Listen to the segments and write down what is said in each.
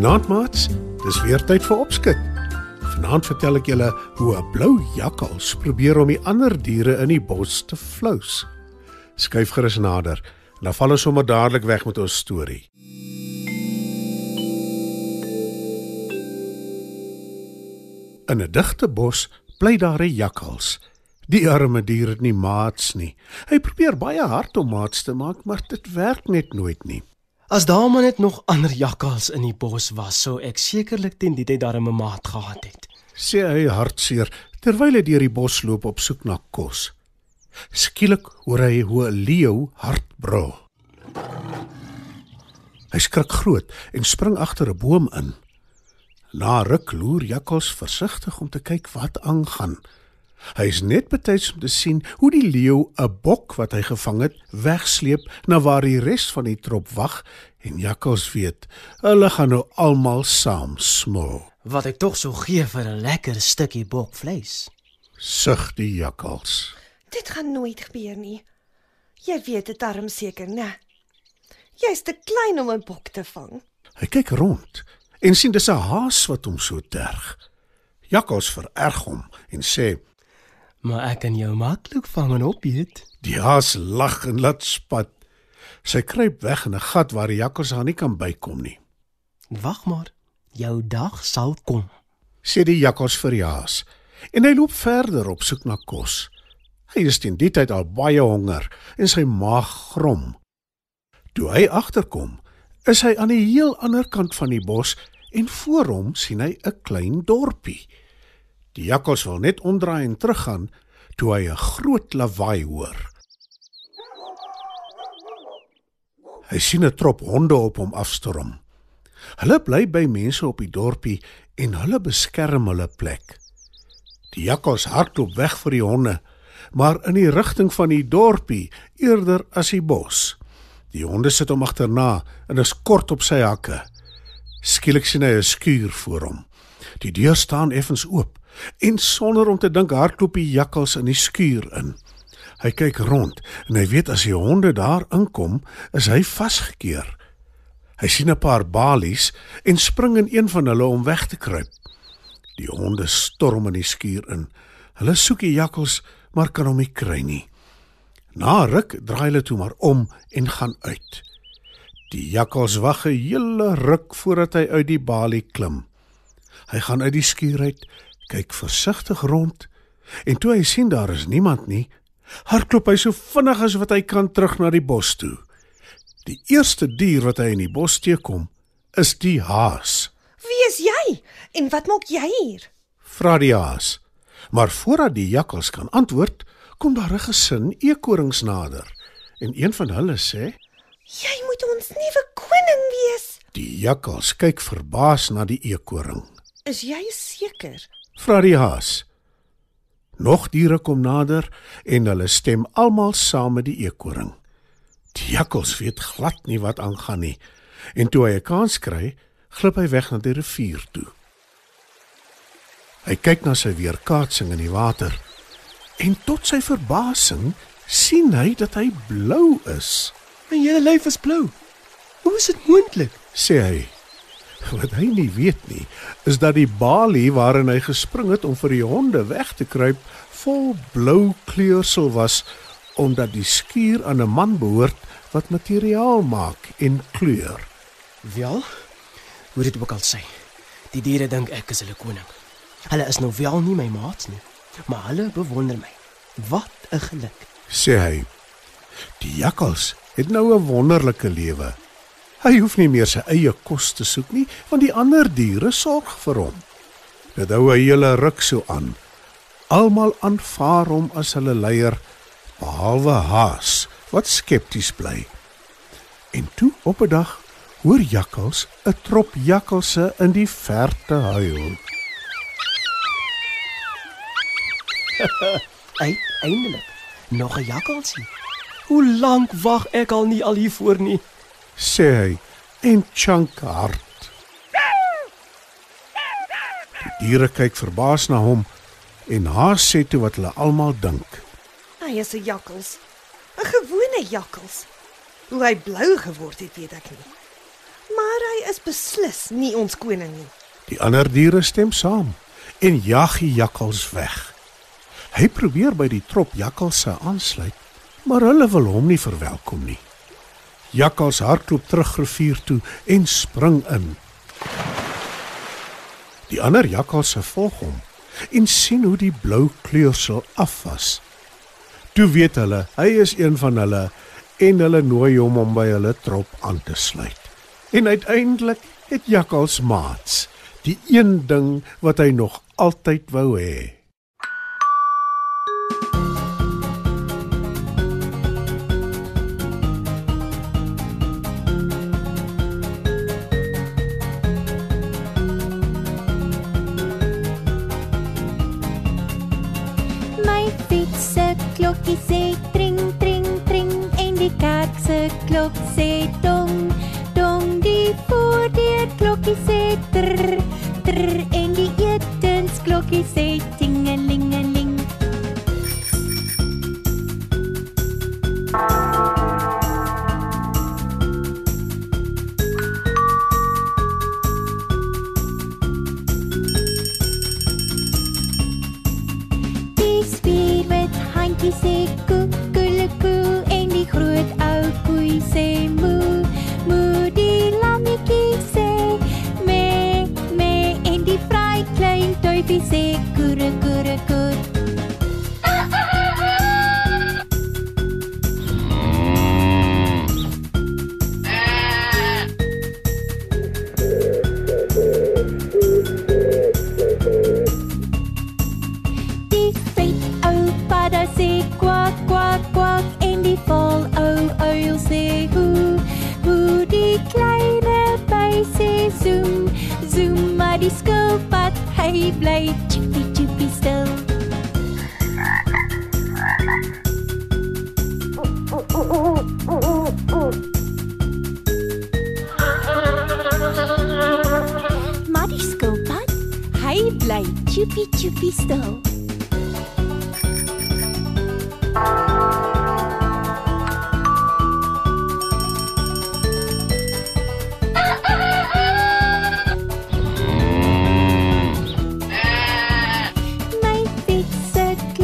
Goeienaand maats. Dis weer tyd vir opskud. Vanaand vertel ek julle hoe 'n blou jakkals probeer om die ander diere in die bos te flous. Skuif gerus nader. Dan val ons sommer dadelik weg met ons storie. In 'n digte bos bly daar 'n jakkals. Die arme dier het nie maats nie. Hy probeer baie hard om maats te maak, maar dit werk net nooit nie. As daar maar net nog ander jakkals in die bos was, sou ek sekerlik teen die tyd darem 'n maat gehad het. Sê hy hartseer terwyl hy deur die bos loop op soek na kos. Skielik hoor hy hoe 'n leeu hard brul. Hy skrik groot en spring agter 'n boom in. Na ruk loer jakkals versigtig om te kyk wat aangaan. Hy is net betyds om te sien hoe die leeu 'n bok wat hy gevang het, wegsleep na waar die res van die trop wag en jakkals weet, hulle gaan nou almal saam smil. Wat ek tog sou gee vir 'n lekker stukkie bokvleis. Sug die jakkals. Dit gaan nooit gebeur nie. Jy weet dit darm seker, né? Jy's te klein om 'n bok te vang. Hy kyk rond en sien dis 'n haas wat hom so terg. Jakkals vererg hom en sê: Maar ek kan jou maklik vang en opeet. Die haas lag en laat spat. Sy kruip weg in 'n gat waar die jakkals haar nie kan bykom nie. Wag maar, jou dag sal kom. Sê die jakkals vir die haas. En hy loop verder op soek na kos. Hy is teen die tyd al baie honger en sy maag grom. Toe hy agterkom, is hy aan die heel ander kant van die bos en voor hom sien hy 'n klein dorpie. Die jakkals wil net omdraai en teruggaan toe hy 'n groot lawaai hoor. Hy sien 'n trop honde op hom afstorm. Hulle bly by mense op die dorpie en hulle beskerm hulle plek. Die jakkals hardloop weg vir die honde, maar in die rigting van die dorpie eerder as die bos. Die honde sit hom agterna en is kort op sy hakke. Skielik sien hy 'n skuur voor hom. Die deur staan effens oop en sonder om te dink hardloop die jakkals in die skuur in. Hy kyk rond en hy weet as die honde daar inkom, is hy vasgekeer. Hy sien 'n paar balies en spring in een van hulle om weg te kruip. Die honde storm in die skuur in. Hulle soek die jakkals, maar kan hom nie kry nie. Na ruk draai hulle toe maar om en gaan uit. Die jakkals wag 'n hele ruk voordat hy uit die balie klim. Hy gaan uit die skuur uit, kyk versigtig rond en toe hy sien daar is niemand nie, hardloop hy so vinnig as wat hy kan terug na die bos toe. Die eerste dier wat hy in die bos teekom, is die haas. Wie is jy? En wat maak jy hier? Vra die haas. Maar voordat die jakkals kan antwoord, kom daar 'n gesin eekorings nader en een van hulle sê: Jy moet ons nuwe koning wees. "Die jakkals kyk verbaas na die eekoring." Is jy seker? Vra die haas. Nog diere kom nader en hulle stem almal saam met die eekoring. Die jakkals weet glad nie wat aangaan nie en toe hy 'n kans kry, glip hy weg na die rivier toe. Hy kyk na sy weerkaatsing in die water en tot sy verbasing sien hy dat hy blou is. My hele lyf is blou. Hoe is dit moontlik? sê hy. Wat hy nie weet nie, is dat die balie waarin hy gespring het om vir die honde weg te kruip, vol blou kleursel was omdat die skuur aan 'n man behoort wat materiaal maak en kleur. Wel, hoe dit ook al sê. Die diere dink ek is hulle koning. Hulle is nou wel nie my maats nie, maar hulle bewonder my. Wat 'n geluk. sê hy. Die jakkals het nou 'n wonderlike lewe. Hy hoef nie meer sy eie kos te soek nie, want die ander diere sorg vir hom. Dit hou 'n hele ruk so aan. Almal aanvaar hom as hulle leier, behalwe Haas wat skepties bly. En toe op 'n dag hoor jakkals 'n trop jakkalse in die verte huil. Uiteindelik nog 'n jakkalsie. Hoe lank wag ek al nie al hiervoor nie? Sê hy en chunk hard. Die diere kyk verbaas na hom en haas sê toe wat hulle almal dink. Hy is 'n jakkals. 'n Gewone jakkals. Hoe hy blou geword het, weet ek nie. Maar hy is beslis nie ons koning nie. Die ander diere stem saam en jag die jakkals weg. Hy probeer by die trop jakkalse aansluit, maar hulle wil hom nie verwelkom nie. Jakkals hardloop terug rivier toe en spring in. Die ander jakkalse volg hom en sien hoe die blou kleursel afwas. Toe weet hulle hy is een van hulle en hulle nooi hom om by hulle trop aan te sluit. En uiteindelik het jakkals maats, die een ding wat hy nog altyd wou hê. Klokkie sê tring tring tring en die kerk se klok sê dong dong die voordeur klokkie sê trr trr en die etensklokkie sê tingelingeling. Die spierwit handjie sê zoom maar die skilpad hy bly chippy chippy stil Maar die skilpad hy bly chippy chippy stil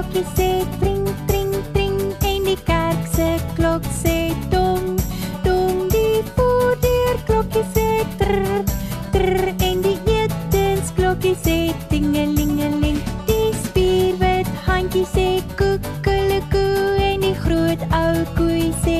klokkie sê tring tring tring en die kerk se klok sê dong dong die voordeur klokkie sê trr trr en die etensklokkie sê tingelingeling die spierwit handjie sê koekelekoe en die groot ou koei sê